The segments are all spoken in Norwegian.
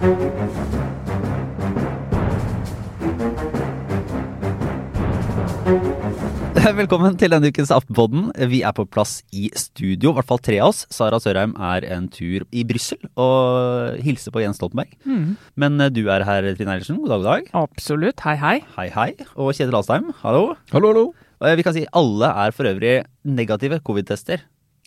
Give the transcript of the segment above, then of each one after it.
Velkommen til denne ukens Aftenpodden. Vi er på plass i studio, i hvert fall tre av oss. Sara Sørheim er en tur i Brussel og hilser på Jens Stoltenberg. Mm. Men eh, du er her, Trine Eilertsen. God dag, god dag. Absolutt. Hei, hei. Hei, hei. Og Kjetil Alstheim, hallo. Hallo, hallo. Og eh, vi kan si alle er for øvrig negative covid-tester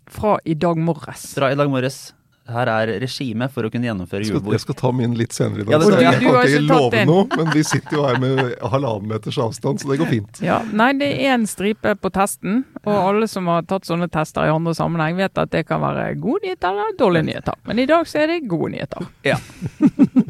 Fra i dag morges. fra i dag morges. Her er regimet for å kunne gjennomføre julebord. jeg skal ta min litt senere i Ja, det jeg kan ikke love den. noe, men vi sitter jo her med halvannen meters avstand, så det går fint. Ja, Nei, det er én stripe på testen, og alle som har tatt sånne tester i andre sammenheng, vet at det kan være gode nyheter eller dårlige nyheter. Men i dag så er det gode nyheter.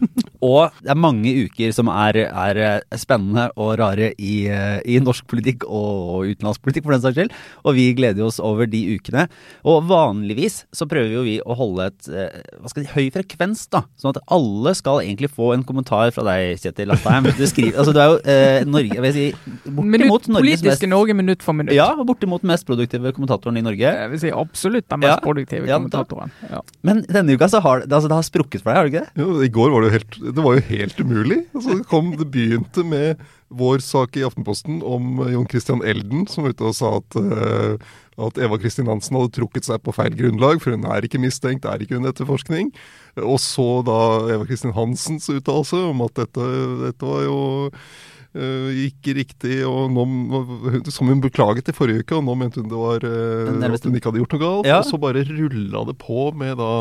Og det er mange uker som er, er eh, spennende og rare i, eh, i norsk politikk og utenlandsk politikk, for den saks skyld. Og vi gleder oss over de ukene. Og vanligvis så prøver jo vi å holde et eh, hva skal jeg si, høy frekvens, da. Sånn at alle skal egentlig få en kommentar fra deg, Kjetil Astheim. Du skriver Altså, du er jo eh, Norge Jeg vil si bortimot Minutt, Norges mest politiske Norge minutt for minutt. Ja, bortimot mest produktive kommentatoren i Norge. Jeg vil si absolutt den mest Ja. produktive Ja, kommentatoren. Ja. Men denne uka så har det, altså, det har sprukket for deg, har det ikke det? Jo, I går var det jo helt, det var jo helt umulig. Altså, det, kom, det begynte med vår sak i Aftenposten om eh, Jon Christian Elden, som var ute og sa at, eh, at Eva Kristin Hansen hadde trukket seg på feil grunnlag, for hun er ikke mistenkt, er ikke under etterforskning. Og så da Eva Kristin Hansens uttalelse om at dette, dette var jo eh, ikke riktig, og nå, som hun beklaget i forrige uke, og nå mente hun det var at hun ikke hadde gjort noe galt. Ja. Og så bare rulla det på med da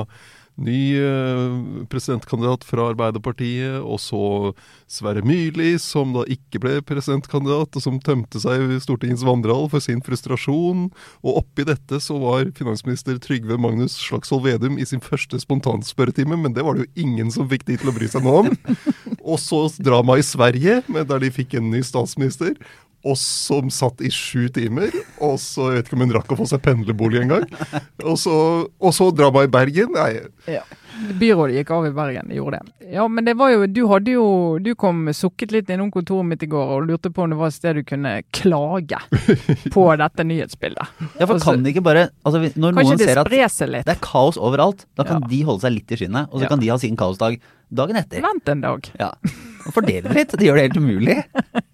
ny eh, presidentkandidat fra Arbeiderpartiet, og så Sverre Myrli, som da ikke ble presidentkandidat, og som tømte seg i Stortingets vandrehall for sin frustrasjon. Og oppi dette så var finansminister Trygve Magnus Slagsvold Vedum i sin første spontanspørretime, men det var det jo ingen som fikk de til å bry seg noe om. Og så drama i Sverige, der de fikk en ny statsminister. Og som satt i sju timer. Og så jeg vet ikke om hun rakk å få seg pendlerbolig engang. Og så, og så drama i Bergen. Nei, Byrådet gikk av i Bergen, gjorde det. Ja, men det var jo Du hadde jo Du kom sukket litt innom kontoret mitt i går og lurte på om det var et sted du kunne klage på dette nyhetsbildet. Ja, for Også, kan de ikke bare altså, Når noen ser at litt. det er kaos overalt, da kan Ja. de holde seg litt i skinnet, og så Ja. kan de ha sin kaosdag dagen etter. Vent en dag. Ja. Og fordele det litt. Det gjør det helt umulig.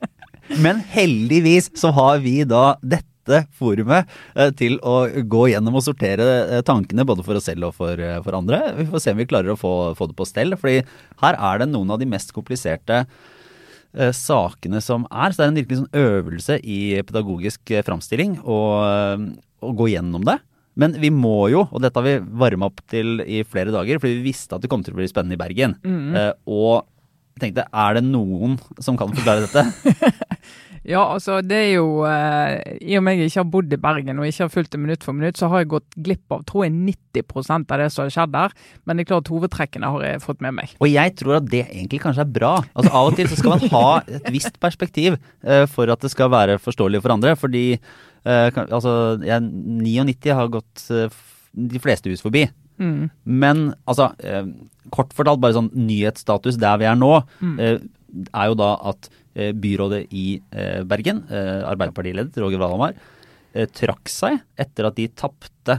Men heldigvis så har vi da dette forumet eh, til å gå gjennom og sortere eh, tankene både for oss selv og for, eh, for andre. Vi får se om vi klarer å få, få det på stell. fordi her er det noen av de mest kompliserte sakene som er. Så det er en virkelig sånn øvelse i pedagogisk framstilling å, å gå gjennom det. Men vi må jo, og dette har vi varma opp til i flere dager, fordi vi visste at det kom til å bli spennende i Bergen. Eh, og jeg tenkte, er det noen som kan forklare dette? Ja, altså det er jo eh, I og med jeg ikke har bodd i Bergen og ikke har fulgt det minutt for minutt, så har jeg gått glipp av tror jeg 90% av det som har skjedd der. Men det er klart hovedtrekkene har jeg fått med meg. Og jeg tror at det egentlig kanskje er bra. Altså Av og til så skal man ha et visst perspektiv eh, for at det skal være forståelig for andre. Fordi eh, kan- altså, jeg, 99 har gått eh, de fleste hus forbi. Mm. Men altså, eh, kort fortalt, bare sånn nyhetsstatus der vi er nå, eh, er jo da at byrådet i eh, Bergen, eh, Arbeiderpartiledet Roger Valhamar, eh, trakk seg etter at de tapte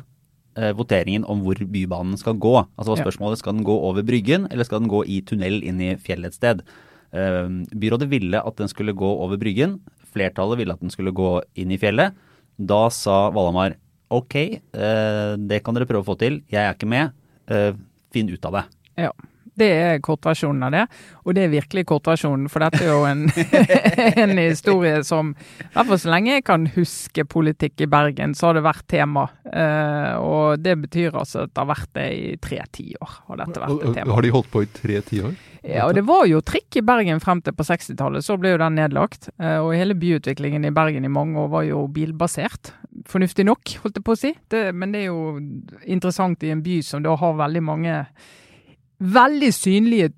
eh, voteringen om hvor Bybanen skal gå. Altså var spørsmålet skal den gå over Bryggen, eller skal den gå i tunnel inn i fjellet et sted. Eh, byrådet ville at den skulle gå over Bryggen. Flertallet ville at den skulle gå inn i fjellet. Da sa Valhamar ok, eh, det kan dere prøve å få til, jeg er ikke med, eh, finn ut av det. Ja. Det er kortversjonen av det, og det er virkelig kortversjonen. For dette er jo en, en historie som I hvert fall så lenge jeg kan huske politikk i Bergen, så har det vært tema. Eh, og det betyr altså at det har vært det i tre tiår. Har dette vært et tema. Har de holdt på i tre tiår? Ja, og det var jo trikk i Bergen frem til på 60-tallet, så ble jo den nedlagt. Eh, Og hele byutviklingen i Bergen i mange år var jo bilbasert. Fornuftig nok, holdt jeg på å si. Det, men det er jo interessant i en by som da har veldig mange veldig synlige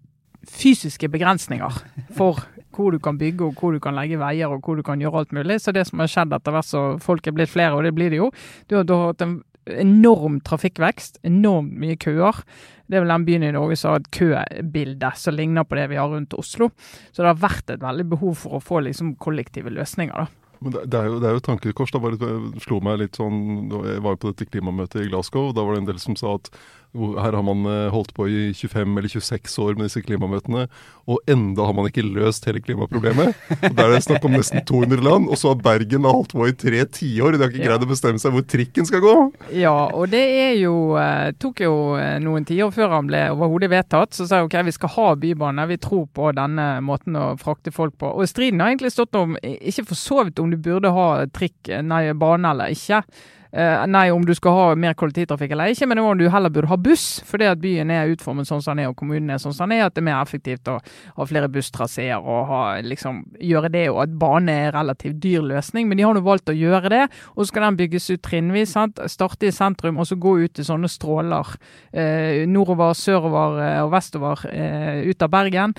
fysiske begrensninger for hvor du kan bygge og hvor du kan legge veier og hvor du kan gjøre alt mulig. Så det som har skjedd etter hvert så folk er blitt flere, og det blir det jo, du har, du har hatt en enorm trafikkvekst, enormt mye køer. Det er vel den byen i Norge som har et købilde som ligner på det vi har rundt Oslo. Så det har vært et veldig behov for å få liksom kollektive løsninger, da. Men det, det, er jo, det er jo et tankekors. Da bare det slo meg litt sånn Jeg var jo på dette klimamøtet i Glasgow. Da var det en del som sa at Her har man eh, holdt på i 25 eller 26 år med disse klimamøtene, og enda har man ikke løst hele klimaproblemet. Og Der er det snakk om nesten 200 land, og så har Bergen holdt på i tre tiår. De har ikke greid å bestemme seg hvor trikken skal gå. Ja, og det er jo, eh, tok jo eh, noen tiår før han ble overhodet vedtatt. Så sa jeg ok, vi skal ha bybane, vi tror på denne måten å frakte folk på. Og striden har egentlig stått om, ikke for så vidt om du burde ha trikk, nei, bane eller ikke. Eh, nei, om du skal ha mer kollektivtrafikk eller ikke, men om du heller burde ha buss. Fordi at byen er utformet sånn som den er, og kommunen er sånn som den er, at det er mer effektivt å ha flere busstraseer og ha, liksom, gjøre det, og at bane er en relativt dyr løsning. Men de har nå valgt å gjøre det, og så skal den bygges ut trinnvis. sant? Starte i sentrum, og så gå ut til sånne stråler Uh, nordover, sørover uh, og vestover ut av Bergen.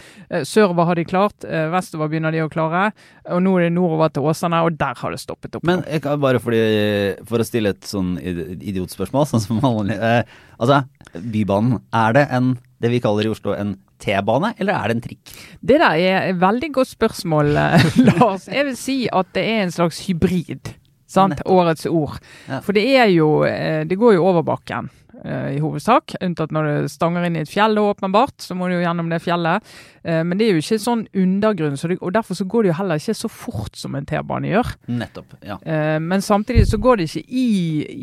Sørover har de klart, vestover begynner de å klare, og nå er det nordover til Åsane, og der har det stoppet opp. Men jeg kan bare fordi, for å stille et sånn id- idiotspørsmål, sånn som vanlig eh, Altså, Bybanen, er det en, det vi kaller i Oslo en T-bane, eller er det en trikk? Det der er et veldig godt spørsmål, eh, Lars. Jeg vil si at det er en slags hybrid. Sant? Nettopp. Årets ord. Ja. For det er jo eh, Det går jo over bakken. Eh, I hovedsak, unntatt når det stanger inn i et fjell, åpenbart. Så må du jo gjennom det fjellet. Eh, Men det er jo ikke sånn undergrunn, så det, og derfor så går det jo heller ikke så fort som en T-bane gjør. Nettopp. ja. Eh, Men samtidig så går det ikke i,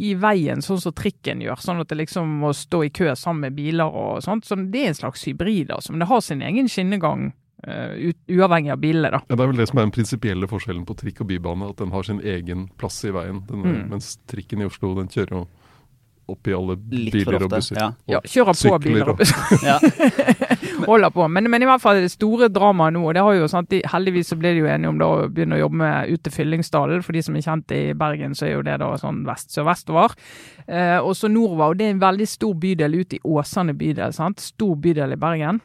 i veien sånn som trikken gjør, sånn at det liksom må stå i kø sammen med biler og sånt. Så det er en slags hybrid, altså. Men det har sin egen skinnegang, Uh, uavhengig av bilene, da. Ja, Det er vel det som er den prinsipielle forskjellen på trikk og bybane, at den har sin egen plass i veien. Den, Mm. Mens trikken i Oslo den kjører jo opp i alle Litt biler og busser. Ja. Og Ja, kjører på sykler biler og- busser. ja. Holder på. Men, men i hvert fall det store dramaet nå, og det har jo sant, de, heldigvis så ble de jo enige om da å begynne å jobbe med ut til Fyllingsdalen. For de som er kjent i Bergen, så er jo det da sånn vest-sør-vestover. Eh, og så nordover. Og det er en veldig stor bydel ute i Åsane bydel. sant? Stor bydel i Bergen.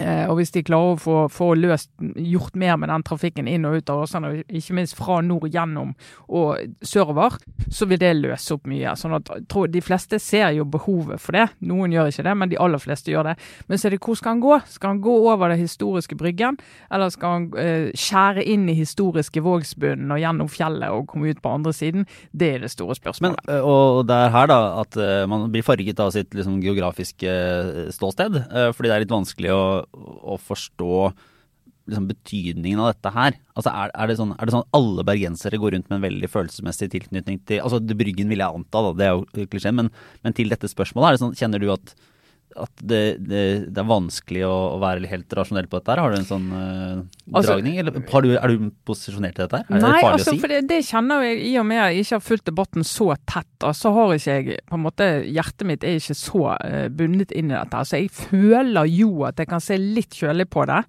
Eh, og hvis de klarer å få, få løst, gjort mer med den trafikken inn og ut av Åsane, ikke minst fra nord gjennom og sørover, så vil det løse opp mye. Sånn at tror De fleste ser jo behovet for det. Noen gjør ikke det, men de aller fleste gjør det. Men så er det hvor skal han gå? Skal han gå over den historiske Bryggen, eller skal han eh, skjære inn i historiske Vågsbunnen og gjennom fjellet og komme ut på andre siden? Det er det store spørsmålet. Men, og det er her da at man blir farget av sitt liksom, geografiske ståsted. Fordi det er litt vanskelig å, å forstå liksom, betydningen av dette her. Altså, er, er, det sånn, er det sånn at alle bergensere går rundt med en veldig følelsesmessig tilknytning til altså Bryggen vil jeg anta, da, det er jo klisjé, men, men til dette spørsmålet, er det sånn, kjenner du at at det, det, det er vanskelig å, å være helt rasjonell på dette? her? Har du en sånn Altså- dragning? Eller har du, er du posisjonert til dette? her? Er det Nei, farlig altså, å si? for det, det kjenner jeg i og med jeg ikke har fulgt debatten så tett. da, Så har ikke jeg på en måte, Hjertet mitt er ikke så eh, bundet inn i dette. Altså, Jeg føler jo at jeg kan se litt kjølig på det.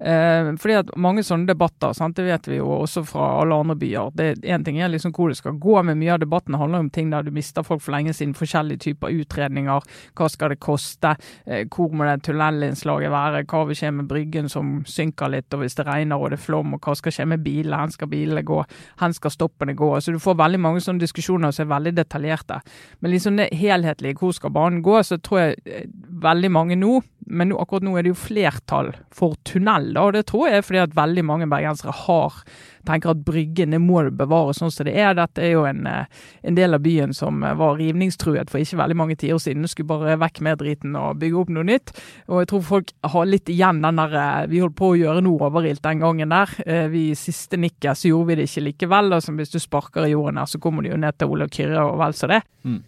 Eh, fordi at mange sånne debatter, sant, det vet vi jo også fra alle andre byer. det en ting er liksom hvor det skal gå, men mye av debatten handler om ting der du mister folk for lenge siden. Forskjellige typer utredninger. Hva skal det koste? Eh, hvor må det tunnelinnslaget være? Hva vil skje med Bryggen som synker litt? og Hvis det regner og det er flom, og hva skal skje med bilene? Hvor skal bilene gå? Hvor skal stoppene gå? Så Du får veldig mange sånne diskusjoner som er veldig detaljerte. Men liksom det helhetlige, hvor skal banen gå, så tror jeg eh, veldig mange nå men akkurat nå er det jo flertall for tunnel, da, og det tror jeg er fordi at veldig mange bergensere har tenker at Bryggen det må det bevares sånn som det er. Dette er jo en, eh, en del av byen som eh, var rivningstruet for ikke veldig mange tiår siden. Skulle bare vekk med driten og bygge opp noe nytt. Og jeg tror folk har litt igjen den der eh, Vi holdt på å gjøre noe overilt den gangen der. Vi siste nikket så gjorde vi det ikke likevel. Altså, hvis du sparker i jorden her, så kommer du jo ned til Olav Kyrre og vel så det. Mm.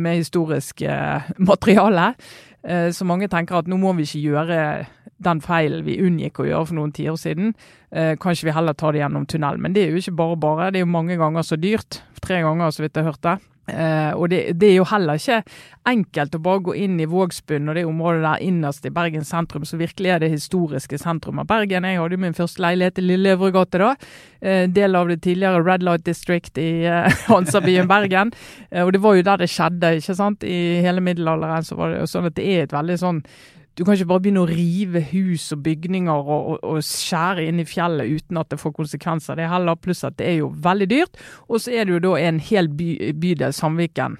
Med historisk materiale. Eh, Så mange tenker at nå må vi ikke gjøre den feilen vi unngikk å gjøre for noen tiår siden. Eh, kanskje vi heller tar det gjennom tunnel. Men det er jo ikke bare bare. Det er jo mange ganger så dyrt. Tre ganger, så vidt jeg hørte. Eh, og det, det er jo heller ikke enkelt å bare gå inn i Vågsbunn og det området der innerst i Bergen sentrum, som virkelig er det historiske sentrum av Bergen. Jeg hadde jo min første leilighet i Lille Øvregate da. Uh, del av det tidligere Red Light District i uh, Hansabyen Bergen. Og det var jo der det skjedde, ikke sant. I hele middelalderen så var det jo sånn at det er et veldig sånn du kan ikke bare begynne å rive hus og bygninger og, og, og skjære inn i fjellet uten at det får konsekvenser. Det er heller pluss at det er jo veldig dyrt. Og så er det jo da en hel by, bydel, Sandviken,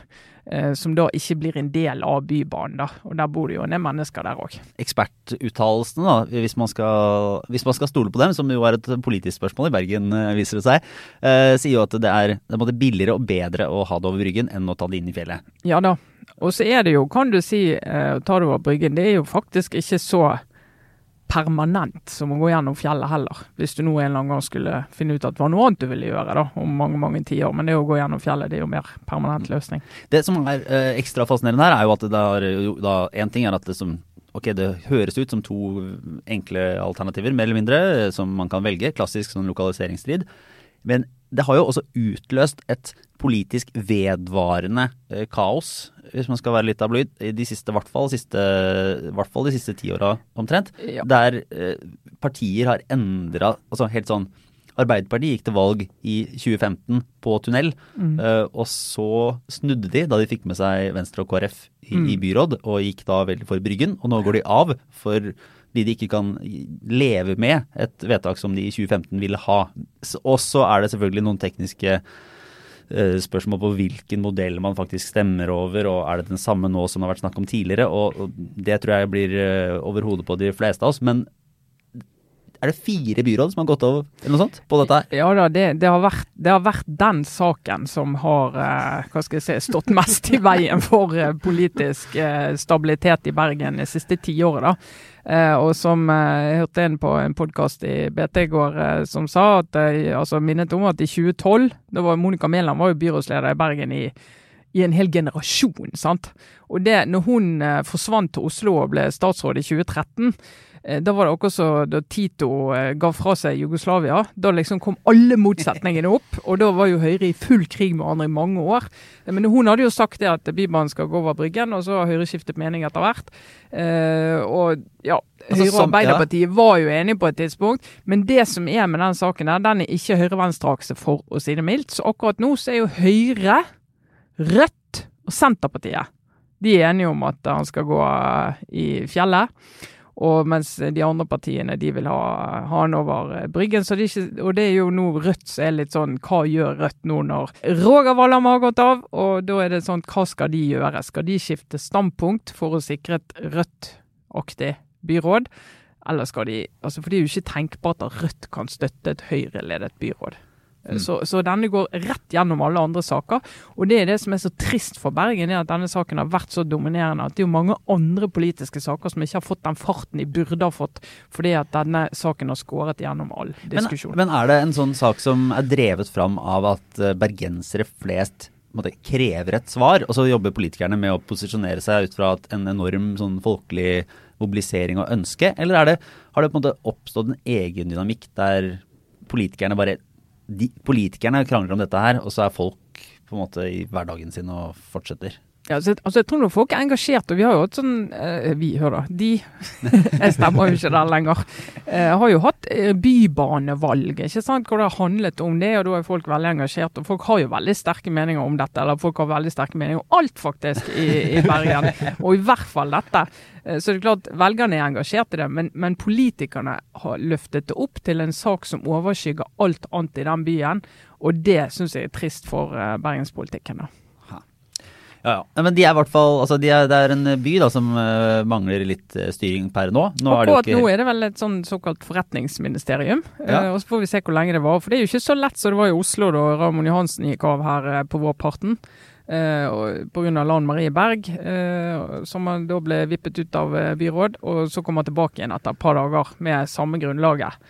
som da ikke blir en del av Bybanen. da, og Der bor det jo en del mennesker der òg. Ekspertuttalelsene, da, hvis man, skal, hvis man skal stole på dem, som jo er et politisk spørsmål i Bergen, eh, viser det seg, eh, sier jo at det er, det er billigere og bedre å ha det over Bryggen enn å ta det inn i fjellet. Ja da. Og så er det jo, kan du si, eh, å ta det over Bryggen, det er jo faktisk ikke så permanent som å gå gjennom fjellet heller. Hvis du nå en eller annen gang skulle finne ut at det var noe annet du ville gjøre da, om mange mange tiår. Men det å gå gjennom fjellet det er jo mer permanent løsning. Det som er eh, ekstra fascinerende her, er jo at det er jo da En ting er at det som Ok, det høres ut som to enkle alternativer, mer eller mindre, som man kan velge. Klassisk sånn lokaliseringsstrid. Men det har jo også utløst et politisk vedvarende eh, kaos, hvis man skal være litt tabloid, i de siste, hvert fall, siste, hvert fall de siste ti åra omtrent. Ja. Der eh, partier har endra Altså helt sånn Arbeiderpartiet gikk til valg i 2015 på tunnel, Mm. eh, og så snudde de da de fikk med seg Venstre og KrF i, Mm. i byråd, og gikk da veldig for Bryggen. Og nå går de av fordi de ikke kan leve med et vedtak som de i 2015 ville ha. Og så er det selvfølgelig noen tekniske spørsmål på hvilken modell man faktisk stemmer over, og er det den samme nå som det har vært snakk om tidligere. Og, det tror jeg blir eh, over hodet på de fleste av oss. Men er det fire byråd som har gått over eller noe sånt på dette? Ja da, det, det, har vært, det har vært den saken som har eh, hva skal jeg si, stått mest i veien for eh, politisk eh, stabilitet i Bergen de siste tiåret. Eh, og som eh, jeg hørte en på en podkast i BT i går eh, som sa at altså minnet om at i 2012, da var Monica Mæland byrådsleder i Bergen i i en hel generasjon. sant? Og det, når hun eh, forsvant til Oslo og ble statsråd i 2013, eh, da var det akkurat så da Tito eh, ga fra seg Jugoslavia. Da liksom kom alle motsetningene opp, og da var jo Høyre i full krig med andre i mange år. Men hun hadde jo sagt det at Bybanen skal gå over Bryggen, og så har Høyre skiftet mening etter hvert. Og ja, Altså, Høyre og Arbeiderpartiet var jo enige på et tidspunkt, men det som er med den saken her, den er ikke Høyre-venstre-akse, for å si det mildt. Så akkurat nå så er jo Høyre Rødt og Senterpartiet de er enige om at han skal gå eh, i fjellet. Og mens de andre partiene de vil ha, ha han over eh, Bryggen. Det ikke, og det er jo nå Rødt som er litt sånn Hva gjør Rødt nå når Roger Wallam har gått av? Og da er det sånn Hva skal de gjøre? Skal de skifte standpunkt for å sikre et Rødt-aktig byråd? Eller skal de altså For det er jo ikke tenkbart at Rødt kan støtte et Høyre-ledet byråd. Mm. Så, så denne går rett gjennom alle andre saker. Og det er det som er så trist for Bergen, er at denne saken har vært så dominerende at det er jo mange andre politiske saker som ikke har fått den farten de burde ha fått, fordi at denne saken har skåret gjennom all Men, diskusjon. men er det en sånn sak som er drevet fram av at eh, bergensere flest måte, krever et svar, og så jobber politikerne med å posisjonere seg ut fra en enorm sånn folkelig mobilisering og ønske, eller er det, har det på en måte oppstått en egen dynamikk der politikerne bare de, Politikerne krangler om dette her, og så er folk på en måte i hverdagen sin og fortsetter. Ja, altså, altså, jeg tror nok folk er engasjert, og vi har jo hatt sånn eh, Vi, hør da. De Jeg stemmer jo ikke der lenger. Eh, har jo hatt eh, bybanevalg, ikke sant, hvor det har handlet om det, og da er folk veldig engasjert. Og folk har jo veldig sterke meninger om dette, eller folk har veldig sterke meninger om alt, faktisk, i, i Bergen. Og i hvert fall dette. Eh, så det er klart, velgerne er engasjert i det, men, men politikerne har løftet det opp til en sak som overskygger alt annet i den byen. Og det syns jeg er trist for eh, bergenspolitikken. da. Ja, ja. Men de er i hvert fall altså de er, Det er en by da som uh, mangler litt uh, styring per nå. nå er det jo ikke, nå er det vel et sånn såkalt forretningsministerium. Ja. Uh, og Så får vi se hvor lenge det var. For det er jo ikke så lett som det var i Oslo da Ramon Johansen gikk av her eh, på vårparten. Uh, og Pga. Lan Marie Berg, eh, som da ble vippet ut av byråd. Og så kom han tilbake igjen etter et par dager med samme grunnlaget.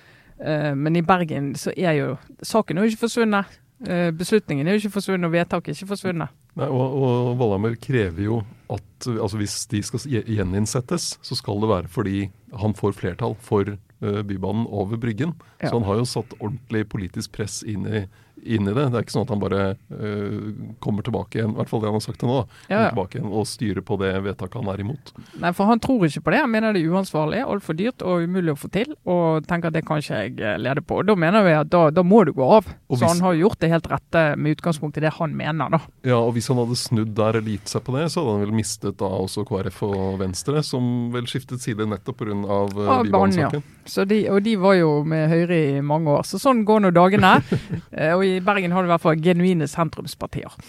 Eh, men i Bergen så er jo saken er jo ikke forsvunnet. Beslutningen er jo ikke forsvunnet, og vedtaket er ikke forsvunnet. Nei, og, og Valhammer krever jo at altså hvis de skal gjeninnsettes, så skal det være fordi han får flertall for eh, Bybanen over Bryggen. Ja. Så han har jo satt ordentlig politisk press inn i, inn i det. Det er ikke sånn at han bare eh, kommer tilbake igjen, i hvert fall det han har sagt til nå. Ja, ja. tilbake igjen og styrer på det vedtaket han er imot. Nei, for han tror ikke på det. Han mener det er uansvarlig, altfor dyrt og umulig å få til. Og tenker at det kan ikke jeg eh, lede på. Og Da mener vi at da, da må du gå av. Og Så hvis- han har gjort det helt rette med utgangspunkt i det han mener, da. Ja, og Hvis han hadde snudd der eller gitt seg på det, så hadde han vel mistet da også KrF og Venstre, som vel skiftet side nettopp pga. Uh, banen, ja. Så de, og de var jo med Høyre i mange år. Så sånn går nå dagene. Eh, og i Bergen har du i hvert fall genuine sentrumspartier.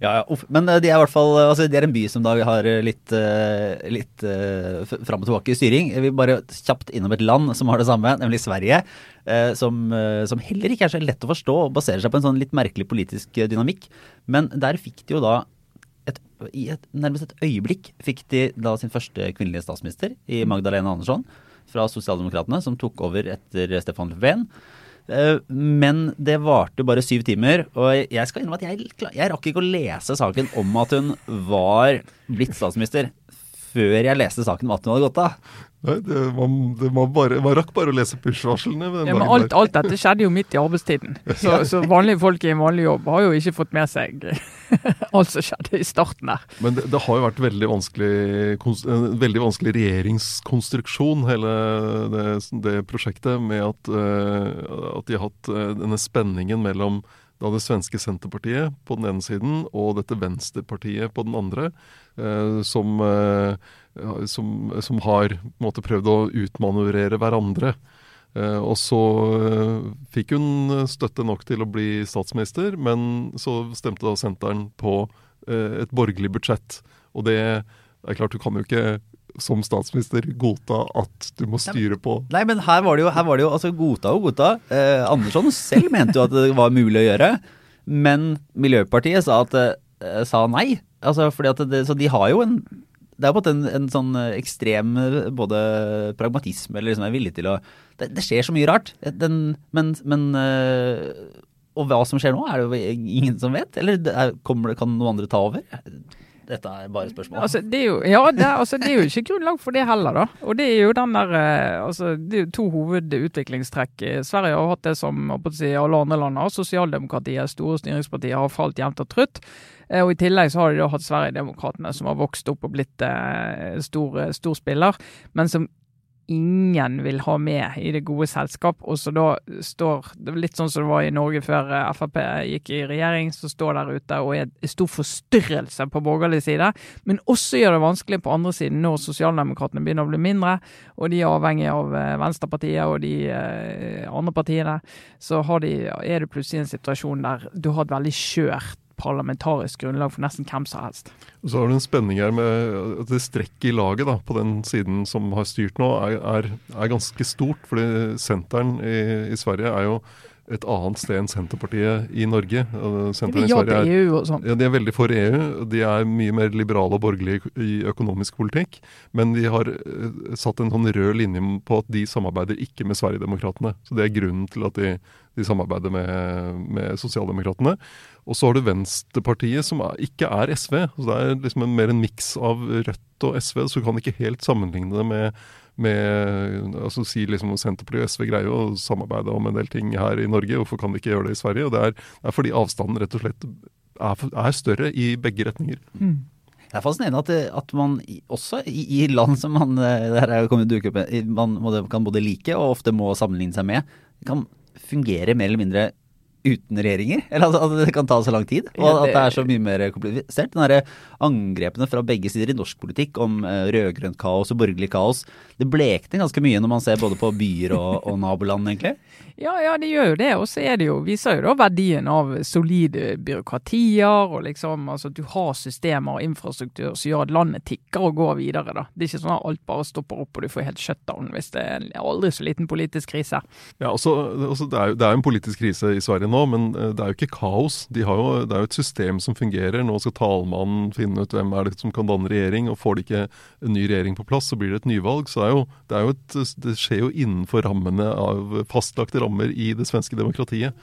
Ja. Men eh, de er i hvert fall altså, de er en by som da har litt, eh, litt uh, fram og tilbake i styring. Vi bare kjapt innom et land som har det samme, nemlig Sverige. eh, som, eh, som heller ikke er så lett å forstå og baserer seg på en sånn litt merkelig politisk eh, dynamikk. Men der fikk de jo da et, i et, nærmest et øyeblikk fikk de da sin første kvinnelige statsminister i Magdalena Andersson fra Sosialdemokratene, som tok over etter Stefan Löfven. Eh, Men det varte bare syv timer, og jeg skal innrømme at jeg, jeg rakk ikke å lese saken om at hun var blitt statsminister før jeg leste saken om at hun hadde gått av. Nei, det, man, det, man, bare, man rakk bare å lese push-varslene. Ja, men alt, alt dette skjedde jo midt i arbeidstiden. Så, så vanlige folk i en vanlig jobb har jo ikke fått med seg alt som skjedde i starten der. Men det, det har jo vært veldig vanskelig, en veldig vanskelig regjeringskonstruksjon, hele det, det prosjektet, med at, eh, at de har hatt eh, denne spenningen mellom da det svenske Senterpartiet på den ene siden og dette Venstrepartiet på den andre, eh, som, som, som har måte prøvd å utmanøvrere hverandre. Eh, og så eh, fikk hun støtte nok til å bli statsminister, men så stemte da Senteren på eh, et borgerlig budsjett. Og det er klart, du kan jo ikke som statsminister godta at du må styre på Nei, men her var det jo, her var det jo altså godta og godta. Eh, Andersson selv mente jo at det var mulig å gjøre, men Miljøpartiet sa, at, eh, sa nei. Altså, fordi at det, så de har jo en det er på en en, sånn eh, ekstrem eh, både pragmatisme eller liksom er villig til å Det, det skjer så mye rart. Den, men, men eh, Og hva som skjer nå, er det jo ingen som vet? Eller det er, kommer kan noen andre ta over? Dette er bare spørsmål. Altså, det er jo, ja, det altså, det er jo ikke grunnlag for det heller, da. Og det er jo den der eh, altså, Det er jo to hovedutviklingstrekk. Sverige har hatt det som å si, alle andre land har. Sosialdemokratiet, store styringspartier, har falt jevnt og trutt. Eh, Og I tillegg så har de da hatt Sverigedemokraterna, som har vokst opp og blitt eh, stor, stor spiller, men som ingen vil ha med i det gode selskap. Og så da står det litt sånn som det var i Norge før eh, Frp gikk i regjering, så står der ute og er stor forstyrrelse på borgerlig side, men også gjør det vanskelig på andre siden når sosialdemokratene begynner å bli mindre, og de er avhengig av eh, Venstrepartiet og de eh, andre partiene. Så de, er det plutselig en situasjon der du har et veldig skjørt parlamentarisk grunnlag for nesten hvem som helst. Så har du en spenning her med at det strekket i laget da, på den siden som har styrt nå, er, er, er ganske stort. fordi senteren i, i Sverige er jo et annet sted enn Senterpartiet i Norge. Senterpartiet i Sverige er EU og sånn. ja, De er veldig for EU. De er mye mer liberale og borgerlige i økonomisk politikk. Men de har eh, satt en sånn rød linje på at de samarbeider ikke med Sverigedemokraterna. Så det er grunnen til at de, de samarbeider med, med Sosialdemokratene. Og så har du Venstrepartiet, som er, ikke er SV. Så det er liksom en, mer en miks av Rødt og SV, så du kan ikke helt sammenligne det med med altså si liksom Senterpartiet og SV greier jo å samarbeide om en del ting her i Norge. Hvorfor kan de ikke gjøre det i Sverige? Og Det er, det er fordi avstanden rett og slett er, er større i begge retninger. Mm. Det er fascinerende at, at man også i, i land som man eh, er opp, man må, kan både like og ofte må sammenligne seg med, kan fungere mer eller mindre uten regjeringer. Eller at, at det kan ta så lang tid. Og Ja, at det- er så mye mer komplisert. Den derre angrepene fra begge sider i norsk politikk om uh, rød-grønt kaos og borgerlig kaos, det blekner ganske mye når man ser både på byer og, og naboland, egentlig. Ja, ja, det gjør jo det. Og så er det jo, viser jo da verdien av solide byråkratier. og liksom, altså at Du har systemer og infrastruktur som gjør at landet tikker og går videre. da. Det er ikke sånn at alt bare stopper opp og du får helt shutdown hvis det er en aldri så liten politisk krise. Ja, også, også det, er jo, det er jo en politisk krise i Sverige nå, men eh, det er jo ikke kaos. De jo, det er jo et system som fungerer. Nå skal talmannen finne ut hvem er det som kan danne regjering, og får de ikke en ny regjering på plass, så blir det et nyvalg. Så det, jo, det, et, det skjer jo innenfor rammene av fastlagte rammer i det svenske demokratiet.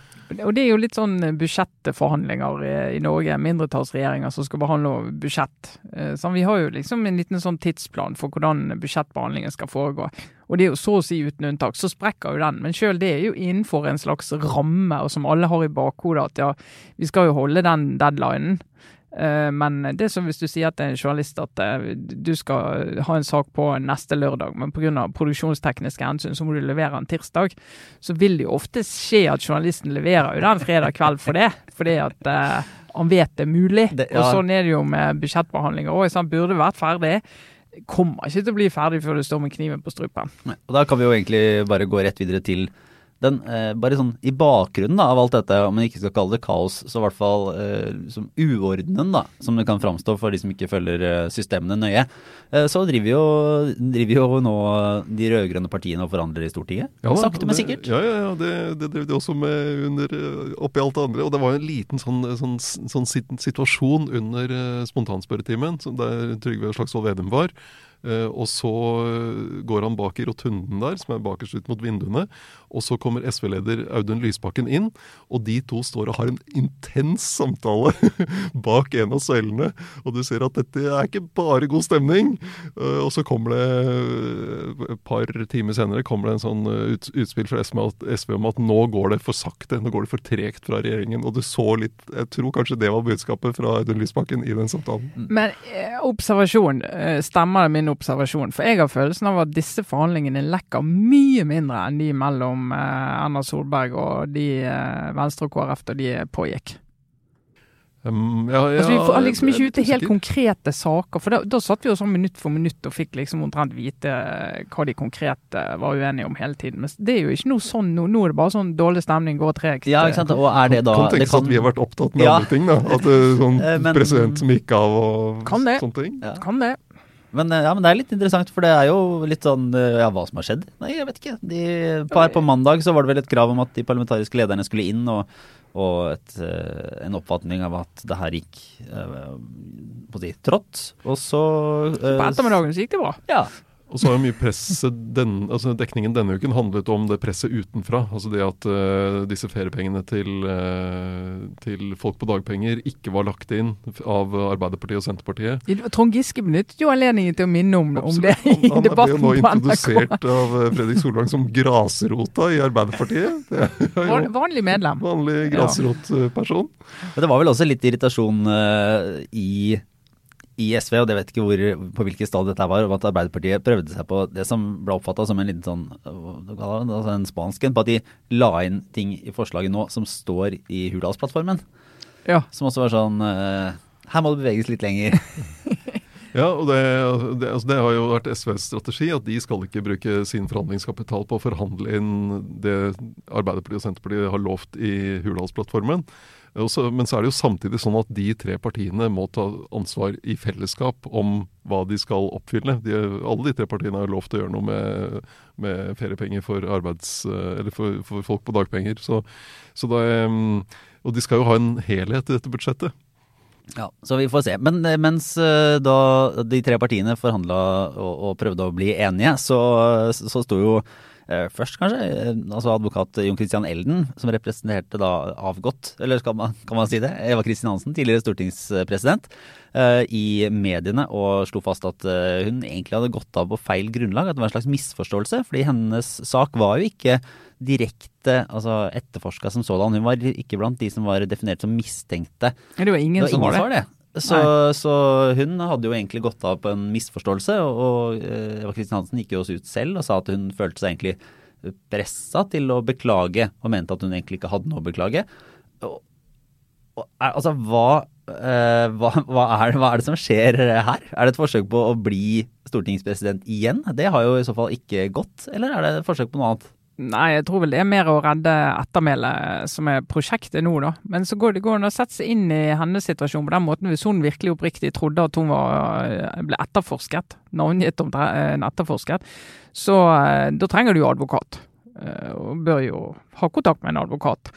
Og det er jo litt sånn budsjettforhandlinger i, i Norge, mindretallsregjeringer som skal behandle budsjett. Eh, Så vi har jo liksom en liten sånn tidsplan for hvordan budsjettbehandlingen skal foregå. Og det er jo så å si uten unntak, så sprekker jo den. Men sjøl det er jo innenfor en slags ramme, og som alle har i bakhodet at ja, vi skal jo holde den deadlinen. Eh, Men det er som hvis du sier til en journalist at eh, du skal ha en sak på neste lørdag, men pga. produksjonstekniske hensyn så må du levere den tirsdag, så vil det jo ofte skje at journalisten leverer jo den fredag kveld for det. Fordi at eh, han vet det er mulig. Det- ja. Og sånn er det jo med budsjettbehandlinger òg. Han burde vært ferdig. Kommer ikke til å bli ferdig før du står med kniven på strupen. Og da kan vi jo egentlig bare gå rett videre til den eh, bare sånn i bakgrunnen da, av alt dette, om man ikke skal kalle det kaos, så i hvert fall eh, som uordenen, da, som det kan framstå for de som ikke følger eh, systemene nøye, eh, så driver jo, driver jo nå de rød-grønne partiene og forhandler i Stortinget. Ja, Sakte, men sikkert. Ja, ja, ja det, det drev de også med under, eh, oppi alt det andre. Og det var jo en liten sånn, sånn, sånn sit- situasjon under eh, spontanspørretimen, der Trygve Slagsvold Vedum var. Eh, og så eh, går han bak i rotunden der, som er bakerst ut mot vinduene. Og så kommer SV-leder Audun Lysbakken inn, og de to står og har en intens samtale bak en av søylene. Og du ser at dette er ikke bare god stemning. Eh, og så kommer det et par timer senere kommer det en sånn utspill fra SV, om at nå går det for sakte, nå går det for tregt fra regjeringen. Og du så litt Jeg tror kanskje det var budskapet fra Audun Lysbakken i den samtalen. Men observasjon, stemmer det min observasjon? For jeg har følelsen av at disse forhandlingene lekker mye mindre enn de mellom eh, Erna Solberg og de eh, Venstre og KrF da de pågikk. Um, ja, ja, Altså, vi får liksom ikke ut til helt konkrete saker, for da, da satt vi jo sånn minutt for minutt og fikk liksom omtrent vite eh, hva de konkrete var uenige om hele tiden. Men det er jo ikke noe sånn nå. Nå er det bare sånn dårlig stemning, går tregt. Ja, ikke sant. Og er det da kan tenkes kan... at vi har vært opptatt med Ja. andre ting. da At det er sånn men- president som gikk av og Kan det. sånne ting. Ja. Kan det. Men, eh, ja, men det er litt interessant, for det er jo litt sånn eh, Ja, hva som har skjedd? Nei, jeg vet ikke. De, her på mandag så var det vel et krav om at de parlamentariske lederne skulle inn, og, og et, eh, en oppfatning av at det her gikk på å si, trått. Og så På ettermiddagen så gikk det bra. Ja. Og så har jo mye presset den, altså Dekningen denne uken handlet om det presset utenfra. Altså det at uh, disse feriepengene til, uh, til folk på dagpenger ikke var lagt inn av Arbeiderpartiet og Senterpartiet. Trond Giske benyttet jo anledningen til å minne om, om det i Han, han ble jo nå introdusert av eh, Fredrik Solvang som grasrota i Arbeiderpartiet. Det er Van- Vanlig medlem. vanlig grasrotperson. Ja. det var vel også litt irritasjon uh, i, i SV, og det vet ikke hvor, på hvilket stad dette var, at Arbeiderpartiet prøvde seg på det som ble oppfatta som en liten sånn altså en spansk en, på at de la inn ting i forslaget nå som står i Hurdalsplattformen. Ja. Som også var sånn eh, Her må det beveges litt lenger. Ja, og det, det, altså det har jo vært SVs strategi at de skal ikke bruke sin forhandlingskapital på å forhandle inn det Arbeiderpartiet og Senterpartiet har lovt i Hurdalsplattformen. Og så- men så er det jo samtidig sånn at de tre partiene må ta ansvar i fellesskap om hva de skal oppfylle. De, alle de tre partiene har lovt å gjøre noe med, med feriepenger for, arbeids, eller for, for folk på dagpenger. Så, så det, mm, og de skal jo ha en helhet i dette budsjettet. Ja, Så vi får se. Men eh, mens eh, da de tre partiene forhandla og, og prøvde å bli enige, så, så sto jo eh, først kanskje eh, altså advokat Jon Christian Elden, som representerte da avgått, eller man, kan man si det, Eva Kristin Hansen, tidligere stortingspresident, eh, i mediene og slo fast at eh, hun egentlig hadde gått av på feil grunnlag, at det var en slags misforståelse, fordi hennes sak var jo ikke direkte altså etterforska som sådan. Hun var ikke blant de som var definert som mistenkte Det var ingen det var som ingen var som var det. Så, så hun hadde jo egentlig gått av på en misforståelse, og, eh, Eva Kristin Hansen gikk jo også ut selv og sa at hun følte seg egentlig pressa til å beklage, og mente at hun egentlig ikke hadde noe å beklage. Og, og, er- altså, hva, eh, hva, hva, er, hva er det som skjer her? Er det et forsøk på å bli stortingspresident igjen? Det har jo i så fall ikke gått, eller er det et forsøk på noe annet? Nei, jeg tror vel det er mer å redde ettermælet som er prosjektet nå, da. Men så går det an å sette seg inn i hennes situasjon på den måten. Hvis hun virkelig oppriktig trodde at hun var, ble etterforsket, navngitt om en etterforsket, så eh, da trenger du jo advokat. Eh, Og bør jo ha kontakt med en advokat.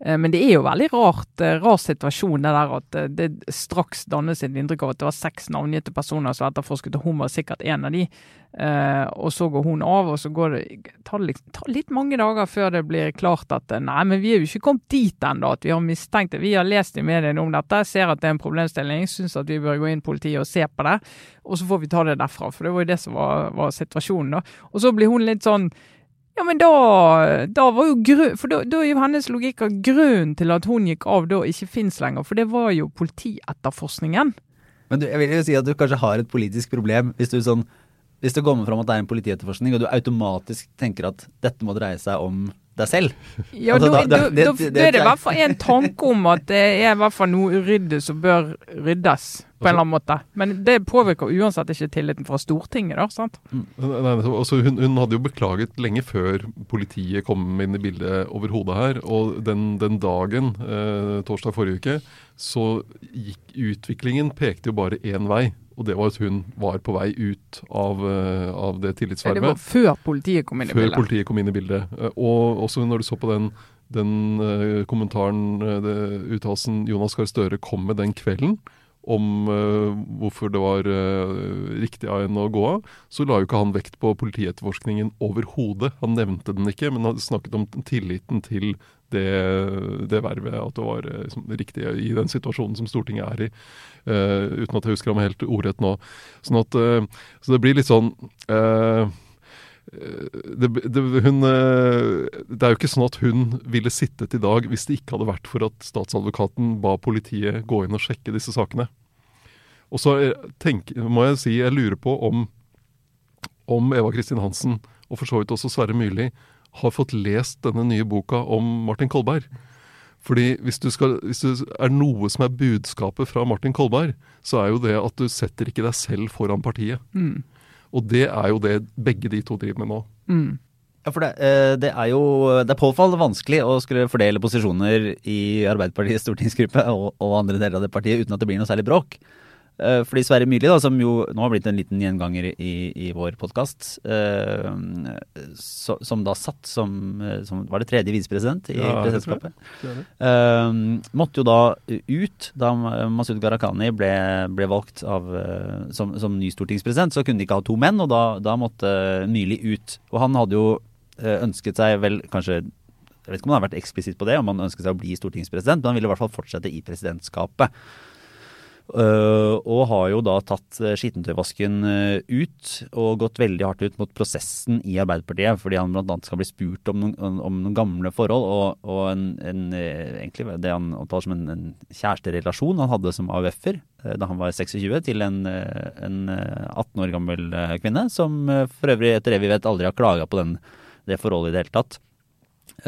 Eh, Men det er jo veldig rart, eh, rar situasjon det der at eh, det straks dannes et inntrykk av at det var seks navngitte personer som etterforsket, og hun var sikkert en av de. Og så går hun av, og så går det tar, liksom, litt mange dager før det blir klart at nei, men vi er jo ikke kommet dit ennå at vi har mistenkt det. Vi har lest i mediene om dette, ser at det er en problemstilling, syns at vi bør gå inn politiet og se på det. Og så får vi ta det derfra, for det var jo det som var, var situasjonen. da. Og så blir hun litt sånn ja, men da, da var jo grunn, For da, da er jo hennes logikk at grunnen til at hun gikk av da ikke fins lenger, for det var jo politietterforskningen. Men du, jeg vil jo si at du kanskje har et politisk problem hvis du sånn Hvis det kommer fram at det er en politietterforskning, og du automatisk tenker at dette må dreie seg om deg selv Ja, Altså, da, da- da, det- da, det- da er det det- i hvert fall en tanke om at det er i hvert fall noe uryddig som bør ryddes, på en eller annen måte. Men det påvirker uansett ikke tilliten fra Stortinget, da. sant? Nei, nei, altså hun, hun hadde jo beklaget lenge før politiet kom inn i bildet overhodet her. Og den, den dagen, eh, torsdag forrige uke, så gikk utviklingen pekte jo bare én vei. Og det var at hun var på vei ut av, eh, av det tillitsvervet. det var før politiet kom inn i Før bildet. politiet kom inn i bildet. Eh, Og også når du så på den, den eh, kommentaren, uttalelsen Jonas Gahr Støre kom med den kvelden, om eh, hvorfor det var eh, riktig av henne å gå av, så la jo ikke han vekt på politietterforskningen overhodet. Han nevnte den ikke, men han snakket om tilliten til det, det vervet, at det var eh, liksom, riktig i den situasjonen som Stortinget er i. Uh, uten at jeg husker ham helt ordrett nå. Sånn at, uh, så det blir litt sånn eh, det, det, hun, eh, det er jo ikke sånn at hun ville sittet i dag hvis det ikke hadde vært for at statsadvokaten ba politiet gå inn og sjekke disse sakene. Og så eh, tenk, må jeg si jeg lurer på om, om Eva Kristin Hansen, og for så vidt også Sverre Myrli, har fått lest denne nye boka om Martin Kolberg. Fordi hvis, du skal, hvis det er noe som er budskapet fra Martin Kolberg, så er jo det at du setter ikke deg selv foran partiet. Mm. Og det er jo det begge de to driver med nå. Mm. Ja, for det, eh, det er jo det er påfallende vanskelig å skulle fordele posisjoner i Arbeiderpartiets stortingsgruppe og, og andre deler av det partiet uten at det blir noe særlig bråk. Eh, Fordi Sverre Myrli, da, som jo nå har blitt en liten gjenganger i, i vår podkast, som da satt som, eh, som Var det tredje visepresident i Ja, presidentskapet? Eh, måtte jo da ut da Masud Gharahkhani ble, ble valgt av, eh, som, som ny stortingspresident. Så kunne de ikke ha to menn, og da, da måtte Myrli ut. Og han hadde jo eh, ønsket seg vel kanskje Jeg vet ikke om han har vært eksplisitt på det, om han ønsket seg å bli stortingspresident, men han ville i hvert fall fortsette i presidentskapet. Eh, og har jo da tatt uh, skittentøyvasken eh, ut og gått veldig hardt ut mot prosessen i Arbeiderpartiet, fordi han bl.a. skal bli spurt om noen, om noen gamle forhold, og, og en, en, eh, egentlig det han omtaler som en, en kjæresterelasjon han hadde som AUF-er eh, da han var 26, til en, eh, en eh, 18 år gammel eh, kvinne, som eh, for øvrig etter det vi vet aldri har klaga på den, det forholdet i det hele tatt.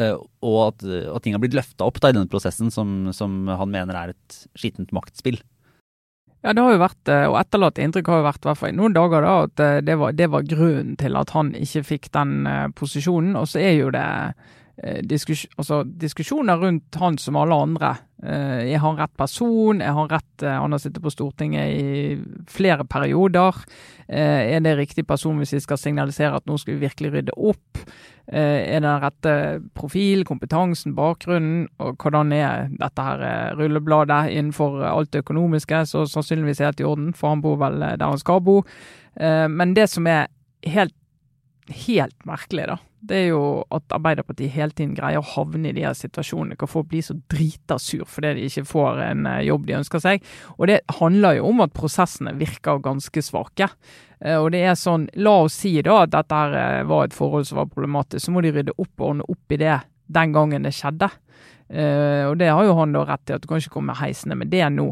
Eh, og at, at ting har blitt løfta opp da, i denne prosessen som, som han mener er et skittent maktspill. Ja, det har jo vært, eh, og etterlatt inntrykk har jo vært, i hvert fall i noen dager, da, at eh, det var, det var grunnen til at han ikke fikk den eh, posisjonen. Og så er jo det diskus, altså, diskusjoner rundt han som alle andre. Eh, er han rett person? Er han rett eh, Han har sittet på Stortinget i flere perioder. Eh, er det riktig person hvis vi skal signalisere at nå skal vi virkelig rydde opp? Eh, er det den rette profil, kompetansen, bakgrunnen, og hvordan er dette her eh, rullebladet innenfor alt det økonomiske? Så sannsynligvis helt i orden, for han bor vel eh, der han skal bo. Eh, Men det som er helt, helt merkelig, da, det er jo at Arbeiderpartiet hele tiden greier å havne i de her situasjonene hvor folk blir så drita sur fordi de ikke får en eh, jobb de ønsker seg. Og det handler jo om at prosessene virker ganske svake. Eh, Og det er sånn, La oss si da at dette eh, var et forhold som var problematisk, så må de rydde opp og ordne opp i det den gangen det skjedde. Eh, og det har jo han da rett til, at du kan ikke komme heisende med det nå.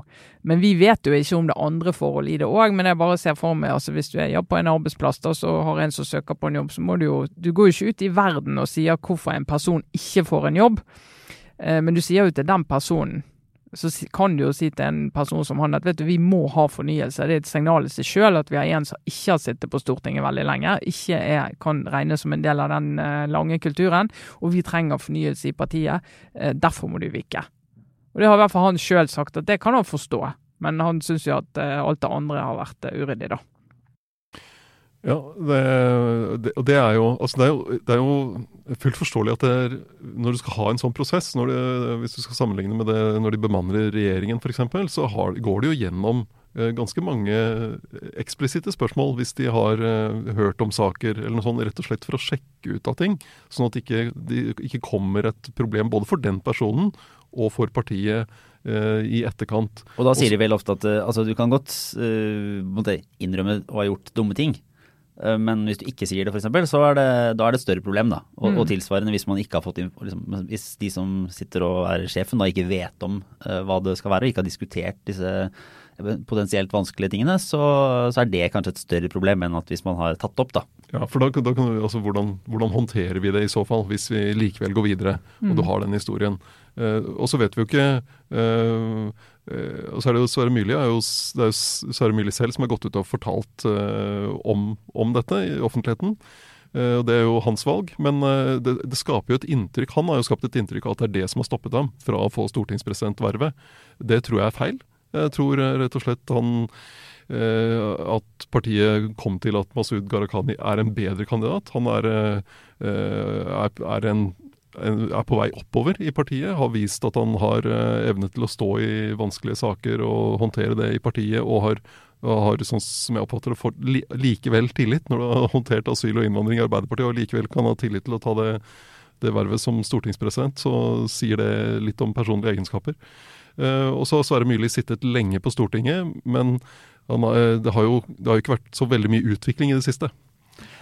Men vi vet jo ikke om det er andre forhold i det òg. Men jeg bare ser for meg, altså hvis du er ja, på en arbeidsplass da, så har en som søker på en jobb, så må du jo Du går jo ikke ut i verden og sier hvorfor en person ikke får en jobb. uh, men du sier jo til den personen så kan du jo si til en person som han at vet du, vi må ha fornyelse. Det er et signal i seg sjøl at vi har en som ikke har sittet på Stortinget veldig lenge, ikke er, kan regnes som en del av den eh, lange kulturen, og vi trenger fornyelse i partiet. Eh, derfor må du vike. Og Det har i hvert fall han sjøl sagt, at det kan han forstå. Men han syns jo at eh, alt det andre har vært uryddig, da. Ja, det, det, og det er jo altså det er jo, det er jo fullt forståelig at det er, når du skal ha en sånn prosess, når det, hvis du skal sammenligne med det når de bemanner regjeringen f.eks., så har, går det jo gjennom eh, ganske mange eksplisitte spørsmål hvis de har eh, hørt om saker eller noe sånt, rett og slett for å sjekke ut av ting. Sånn at ikke, det ikke kommer et problem både for den personen og for partiet eh, i etterkant. Og da sier Også- de vel ofte at eh, altså, du kan godt eh, innrømme å ha gjort dumme ting. Eh, Men hvis du ikke sier det, f.eks., så er det, da er det et større problem. da. Og, Mm. og tilsvarende hvis man ikke har fått liksom, hvis de som sitter og er sjefen, da ikke vet om uh, hva det skal være, og ikke har diskutert disse potensielt vanskelige tingene, så, så, er det kanskje et større problem enn at hvis man har tatt opp, da. Ja, for da, da kan vi, altså, hvordan, hvordan, håndterer vi det i så fall, hvis vi likevel går videre og du mm. har den historien. Eh, og så vet vi jo ikke eh, eh, og så er Det jo Sverre Myrli det er jo Sverre Myrli selv som har gått ut og fortalt om, om, dette i offentligheten. Og Det er jo hans valg, men det, det, skaper jo et inntrykk Han har jo skapt et inntrykk av at det er det som har stoppet ham fra å få stortingspresidentvervet. Det tror jeg er feil. Jeg tror rett og slett han at partiet kom til at Masud Gharahkhani er en bedre kandidat. Han er, er en er på vei oppover i partiet. Har vist at han har eh, evne til å stå i vanskelige saker og håndtere det i partiet. Og har, har sånn som jeg oppfatter det, fått likevel tillit når du har håndtert asyl og innvandring i Arbeiderpartiet, og likevel kan ha tillit til å ta det, det vervet som stortingspresident, så sier det litt om personlige egenskaper. Uh, og så har Sverre Myrli sittet lenge på Stortinget, men han, det, har jo, det har jo ikke vært så veldig mye utvikling i det siste.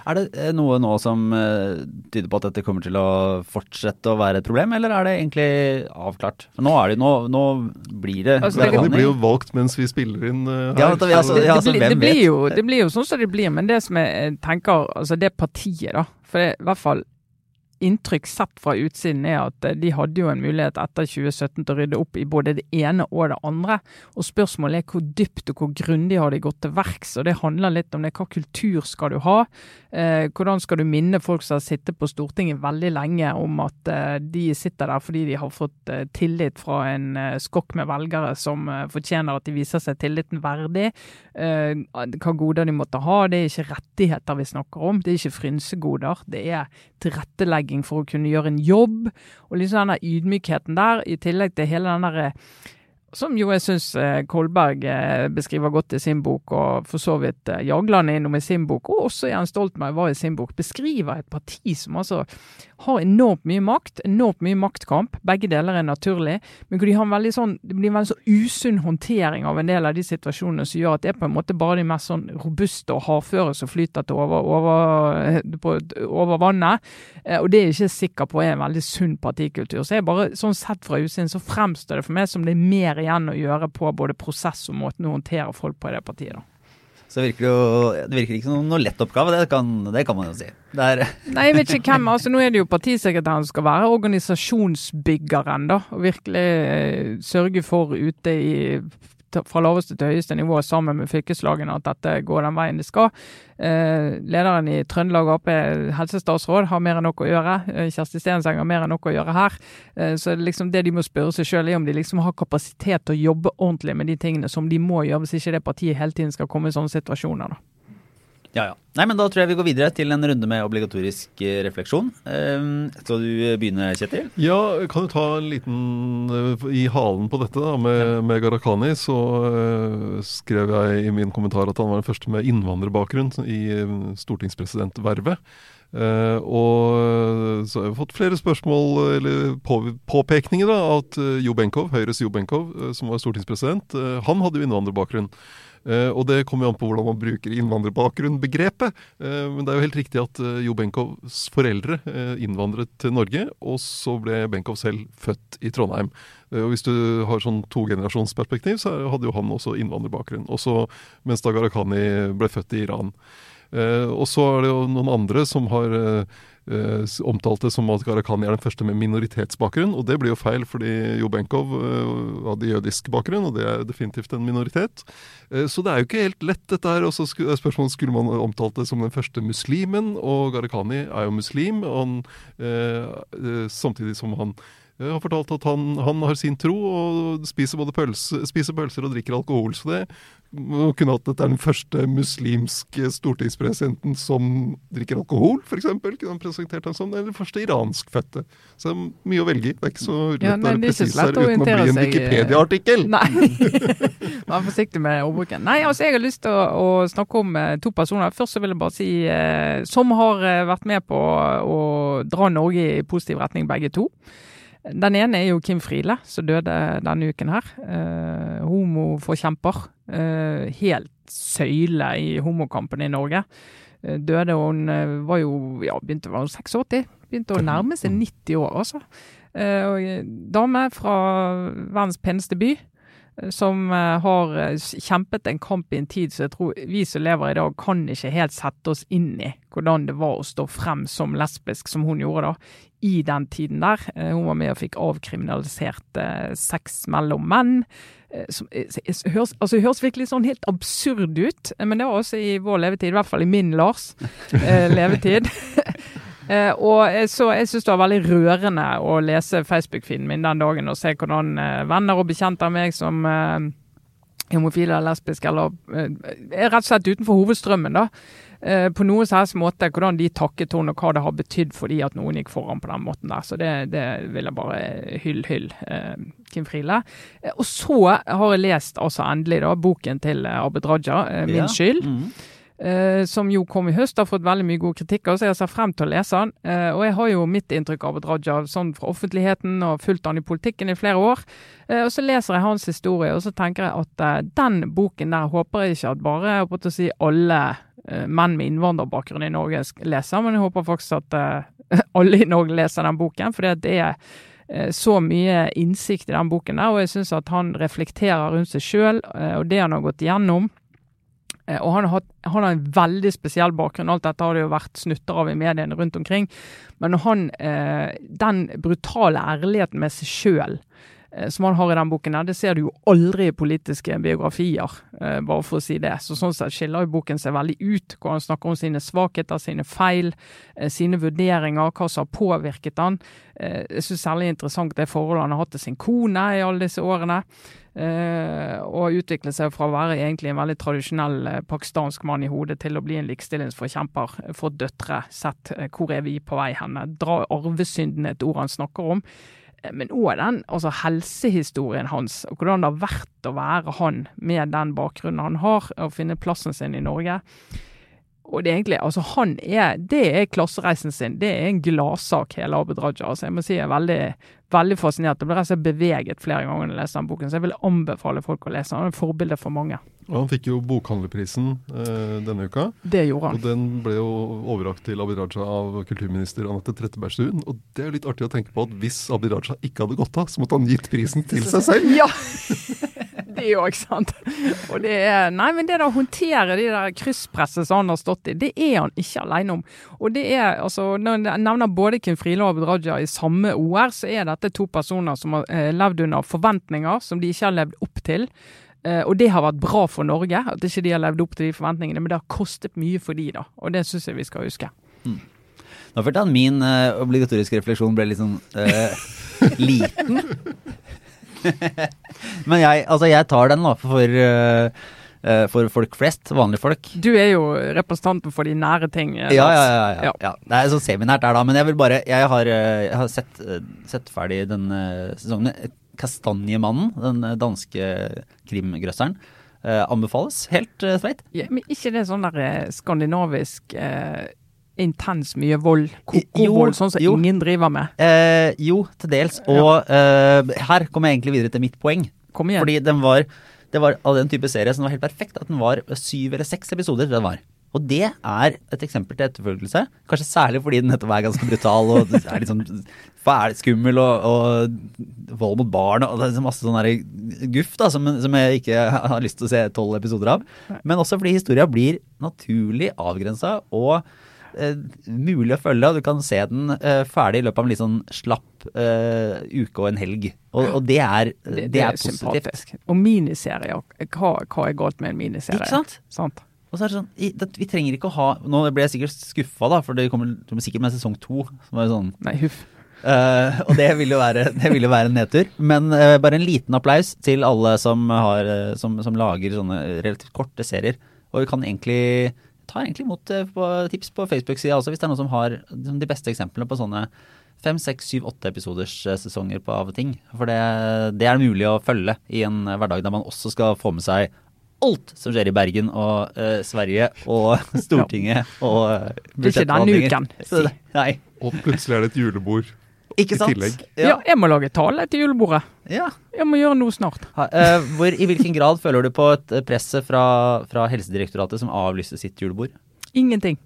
Er det eh, noe nå som uh, tyder på at dette kommer til å fortsette å være et problem, eller er det egentlig avklart? For nå, er det, nå, nå blir det altså, det, det, blir jo valgt mens vi spiller inn uh, her. Ja, det, altså, ja, altså, det, blir jo, det blir jo sånn som det blir, men det som jeg tenker, altså det partiet, da. For det, i hvert fall inntrykk sett fra utsiden er at eh, de hadde jo en mulighet etter 2017 til å rydde opp i både det ene og det andre. Og Spørsmålet er hvor dypt og hvor grundig har de gått til verks. og Det handler litt om det. Hva kultur skal du ha? Eh, hvordan skal du minne folk som har sittet på Stortinget veldig lenge om at eh, de sitter der fordi de har fått eh, tillit fra en eh, skokk med velgere som eh, fortjener at de viser seg tilliten verdig? hva goder de måtte ha? Det er ikke rettigheter vi snakker om, det er ikke frynsegoder. Det er tilrettelegging tilrettelegging for å kunne gjøre en jobb. Og liksom den ydmykheten der, i tillegg til hele den derre som jo jeg syns eh, Kolberg eh, beskriver godt i sin bok, og for så vidt Jagland er innom i sin bok, og også Jens Stoltenberg var i sin bok, beskriver et parti som altså har enormt mye makt, enormt mye maktkamp. Begge deler er naturlig, men hvor de har en veldig sånn, det blir en veldig så usunn håndtering av en del av de situasjonene som gjør at det er på en måte bare de mest sånn robuste og hardføre som flyter til over, over, på, over vannet. Og det er jeg ikke sikker på er en veldig sunn partikultur. Så jeg bare, sånn sett fra utsiden så fremstår det for meg som det er mer mer igjen å gjøre på både prosess og måten å håndtere folk på i det partiet. da. Så virker det, jo, det virker ikke som noen lett oppgave, det kan, det kan man jo si. Nei, jeg vet ikke hvem. altså Nå er det jo partisekretæren som skal være organisasjonsbyggeren, da. Og virkelig eh, sørge for ute i fra laveste til høyeste nivå sammen med fylkeslagene at dette går den veien det skal. Eh, lederen i Trøndelag Ap, helsestatsråd, har mer enn nok å gjøre. Eh, Kjersti Stenseng har mer enn nok å gjøre her. Eh, så liksom det de må spørre seg sjøl, er om de liksom har kapasitet til å jobbe ordentlig med de tingene som de må gjøre, hvis ikke det partiet hele tiden skal komme i sånne situasjoner. da. Ja, ja. Nei, men Da tror jeg vi går videre til en runde med obligatorisk eh, refleksjon. Uh, skal du begynne, Kjetil? Ja, kan du ta en liten uh, I halen på dette da, med, ja. med Gharahkhani, så uh, skrev jeg i min kommentar at han var den første med innvandrerbakgrunn i stortingspresidentvervet. Uh, og så har jeg fått flere spørsmål, eller på, påpekninger, da, at Jo Benkow, Høyres Jo Benkow, som var stortingspresident, han hadde jo innvandrerbakgrunn. Uh, og det kommer jo an på hvordan man bruker innvandrerbakgrunn-begrepet. Uh, men det er jo helt riktig at uh, Jo Benkows foreldre innvandret til Norge, og så ble Benkow selv født i Trondheim. og Hvis du har sånn togenerasjonsperspektiv, så hadde jo han også innvandrerbakgrunn. Også mens da Gharahkhani ble født i Iran. og så er det jo noen andre som har eh, omtalte som at Gharahkhani er den første med minoritetsbakgrunn. Og det blir jo feil, fordi Jobenkov uh, hadde jødisk bakgrunn, og det er definitivt en minoritet. Uh, så det er jo ikke helt lett, dette her. Og så er spørsmålet skulle man omtalt det som den første muslimen, og Gharahkhani er jo muslim. og han, eh, eh, Samtidig som han har fortalt at han, han, har sin tro og spiser både pølse, spiser pølser og drikker alkohol. Så det kunne hatt dette er den første muslimske stortingspresidenten som drikker alkohol, f.eks. Kunne han presentert ham som Eller den første iranskfødte. Så det er mye å velge i. Det er ikke så lett ja, å være presis her uten å bli en Wikipedia-artikkel. Nei. Vær forsiktig med ordbruken. Nei, altså jeg har lyst til å, å, snakke om eh, to personer. Først så vil jeg bare si eh, som har eh, vært med på å dra Norge i positiv retning, begge to. Den ene er jo Kim Friele, som døde denne uken her. Eh, homoforkjemper. Eh, helt søyle i homokampen i Norge. Eh, døde hun eh, var jo ja, begynte å være 86. Begynte å nærme seg 90 år, altså. Eh, og, dame fra verdens peneste by. Som eh, har eh, kjempet en kamp i en tid så jeg tror vi som lever i dag, kan ikke helt sette oss inn i hvordan det var å stå frem som lesbisk, som hun gjorde da, i den tiden der. Eh, hun var med og fikk avkriminalisert sex mellom menn. Som, høres, altså, høres virkelig sånn helt absurd ut, men det var også i vår levetid, i hvert fall i min Lars levetid. Eh, og så Jeg syns det var veldig rørende å lese Facebook-feeden min den dagen og se hvordan eh, venner og bekjente av meg som eh, homofile eller lesbiske, eller eh, er rett og slett utenfor hovedstrømmen, da. Eh, på noen helst måte hvordan de takket henne, og hva det har betydd for de at noen gikk foran på den måten der. Så det, det vil jeg bare hyll, hyll eh, Kim Friele. og så har jeg lest altså endelig da boken til Abid Raja, 'Min ja. skyld'. Mm. Uh, som jo kom i høst, har fått veldig mye god kritikk. Og så jeg ser frem til å lese den. Uh, og jeg har jo mitt inntrykk av at Raja sånn fra offentligheten og fulgt han i politikken i flere år. Uh, og så leser jeg hans historie, og så tenker jeg at den boken der håper jeg ikke at bare på å si alle menn med innvandrerbakgrunn i Norge leser, men jeg håper faktisk at alle i Norge leser den boken. for det er så mye innsikt i den boken der, og jeg syns at han reflekterer rundt seg sjøl og det han har gått igjennom. Eh, og han har, han har, en veldig spesiell bakgrunn. Alt dette har det jo vært snutter av i mediene rundt omkring. Men han, eh, den brutale ærligheten med seg sjøl som han har i den boken, det ser du jo aldri i politiske biografier, eh, bare for å si det. Så Sånn sett skiller jo boken seg veldig ut, hvor han snakker om sine svakheter, sine feil, eh, sine vurderinger, hva som har påvirket han. Eh, jeg syns særlig interessant det forholdet han har hatt til sin kone i alle disse årene. og og utviklet seg fra å være egentlig en veldig tradisjonell pakistansk mann i hodet til å bli en likestillingsforkjemper for døtre. Sett hvor er vi på vei henne? Dra arvesynden, et ord han snakker om. Men òg den altså helsehistorien hans, og hvordan det har vært å være han med den bakgrunnen han har, og finne plassen sin i Norge. Og det er egentlig, altså han er, det er klassereisen sin. Det er en gladsak, hele Abid Raja. Altså jeg må si jeg er veldig, veldig fascinert. Jeg ble rett og slett beveget flere ganger når jeg leste den boken, så jeg vil anbefale folk å lese den. Han er et forbilde for mange. Og han fikk jo bokhandlerprisen eh, denne uka. Det gjorde han. Og den ble jo overrakt til Abid Raja av kulturminister Anette Trettebergstuen. Og det er jo litt artig å tenke på at hvis Abid Raja ikke hadde gått av, så måtte han gitt prisen til seg selv. Ja! Det òg, sant. Og det er Nei, men det å håndtere de der krysspresset som han har stått i, det er han ikke alene om. Og det er altså Når jeg nevner både Kim Friele og Abid Raja i samme OR, så er dette to personer som har eh, levd under forventninger som de ikke har levd opp til. Uh, og det har vært bra for Norge, at ikke de har levd opp til de forventningene. Men det har kostet mye for de da, og det syns jeg vi skal huske. Mm. Nå følte jeg at min uh, obligatoriske refleksjon ble litt sånn uh, liten. Men jeg, altså jeg tar den da for, uh, for folk flest, vanlige folk. Du er jo representanten for de nære ting. Ja, ja, ja, ja, ja. Det er så seminært der da. Men jeg vil bare Jeg har, jeg har sett, sett, ferdig denne sesongen. Kastanjemannen, den danske krimgrøsseren. Uh, anbefales helt uh, streit. Ja, men ikke det sånn der skandinavisk uh, intens mye vold, koko-vold, sånn som jo. ingen driver med? Eh, jo, til dels. Og ja. eh, her kommer jeg egentlig videre til mitt poeng. Kom igjen. Fordi den var, det var av den type serie som var helt perfekt. At den var syv eller seks episoder. Den var. Og det er et eksempel til etterfølgelse. Kanskje særlig fordi den nettopp er ganske brutal og er litt sånn fæl, skummel og, og, vold mot barn og det er masse sånn guff da, som, som, jeg ikke har lyst til å se tolv episoder av. Men også fordi historia blir naturlig avgrensa og mulig å følge. og Du kan se den uh, ferdig i løpet av en litt sånn slapp uh, uke og en helg. Og, og det, er, det, det, er, positivt. Sympatisk. Og miniserier, hva, hva, er galt med en miniserie? Ikke sant? sant? Og så er det sånn, Vi trenger ikke å ha Nå ble jeg sikkert skuffa, da, for det kommer, det kommer sikkert med sesong to. Som er sånn, Nei, huff. Uh, og det vil, jo være, det vil jo være en nedtur. Men uh, bare en liten applaus til alle som, har, som, som lager sånne relativt korte serier. Og vi kan egentlig tar egentlig imot eh, på tips på Facebook-sida også, hvis det er noen som har de beste eksemplene på sånne fem, seks, syv, åtte episoders eh, sesonger på av ting. For det, det er mulig å følge i en hverdag der man også skal få med seg alt som skjer i Bergen og uh, Sverige og Stortinget og uh, budsjettforhandlinger. Ikke denne uken. Så, nei. Og plutselig er det et julebord. Ikke sant? Ja. ja. jeg må lage tale til julebordet. Ja. Jeg må gjøre noe snart. Ha, uh, hvor, I hvilken grad føler du på et presset fra, fra Helsedirektoratet som avlyste sitt julebord? Ingenting.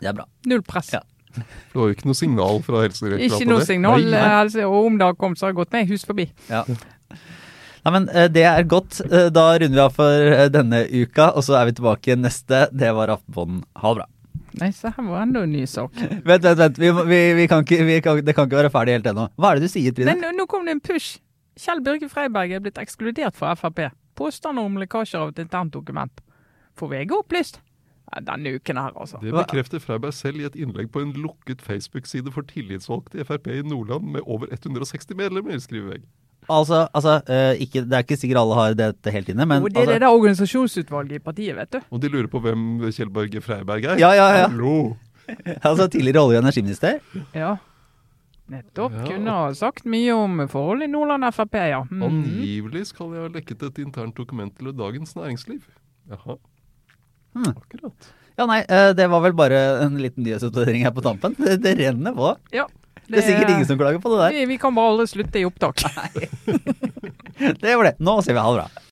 Det er bra. Null press. Ja. Det var jo ikke noe signal fra Helsedirektoratet? Ikke noe signal, altså, og om det har kommet, så har jeg gått med hus forbi. Ja. Nei, men eh, Det er godt. Eh, Da runder vi av for eh, denne uka, og så er vi tilbake neste. Det var Aftenpodden. Ha det bra. Nei, så her var enda en ny sak. Vent, vent, vent. Vi, vi, vi kan ikke, vi kan, det kan ikke være ferdig helt ennå. Hva er det du sier, Trine? nå, nå kom det en push. Kjell Børge Freiberg er blitt ekskludert fra Frp. Påstander om lekkasjer av et internt dokument. Får VG opplyst? Denne uken her, altså. Det bekrefter Freiberg selv i et innlegg på en lukket Facebook-side for tillitsvalgte i Frp i Nordland med over 160 medlemmer, skriver VG. Altså, altså eh, ikke, Det er ikke sikkert alle har dette helt inne, men Og det er altså, det der organisasjonsutvalget i partiet, vet du. Og de lurer på hvem Kjell Børge Freiberg er? Ja, ja, ja. Hallo! altså tidligere olje- og energiminister. Ja. Nettopp. Ja. Kunne ha sagt mye om forhold i Nordland Frp, ja. Mm. Angivelig skal jeg ha lekket et internt dokument til Dagens Næringsliv. Jaha. Hmm. Akkurat. Ja, nei, eh, det var vel bare en liten nyhetsoppdatering her på tampen. Det, det renner på. Ja. Det er sikkert ingen som klager på det der. vi, vi kan bare aldri slutte i opptak. Det var det. Nå sier vi ha det bra.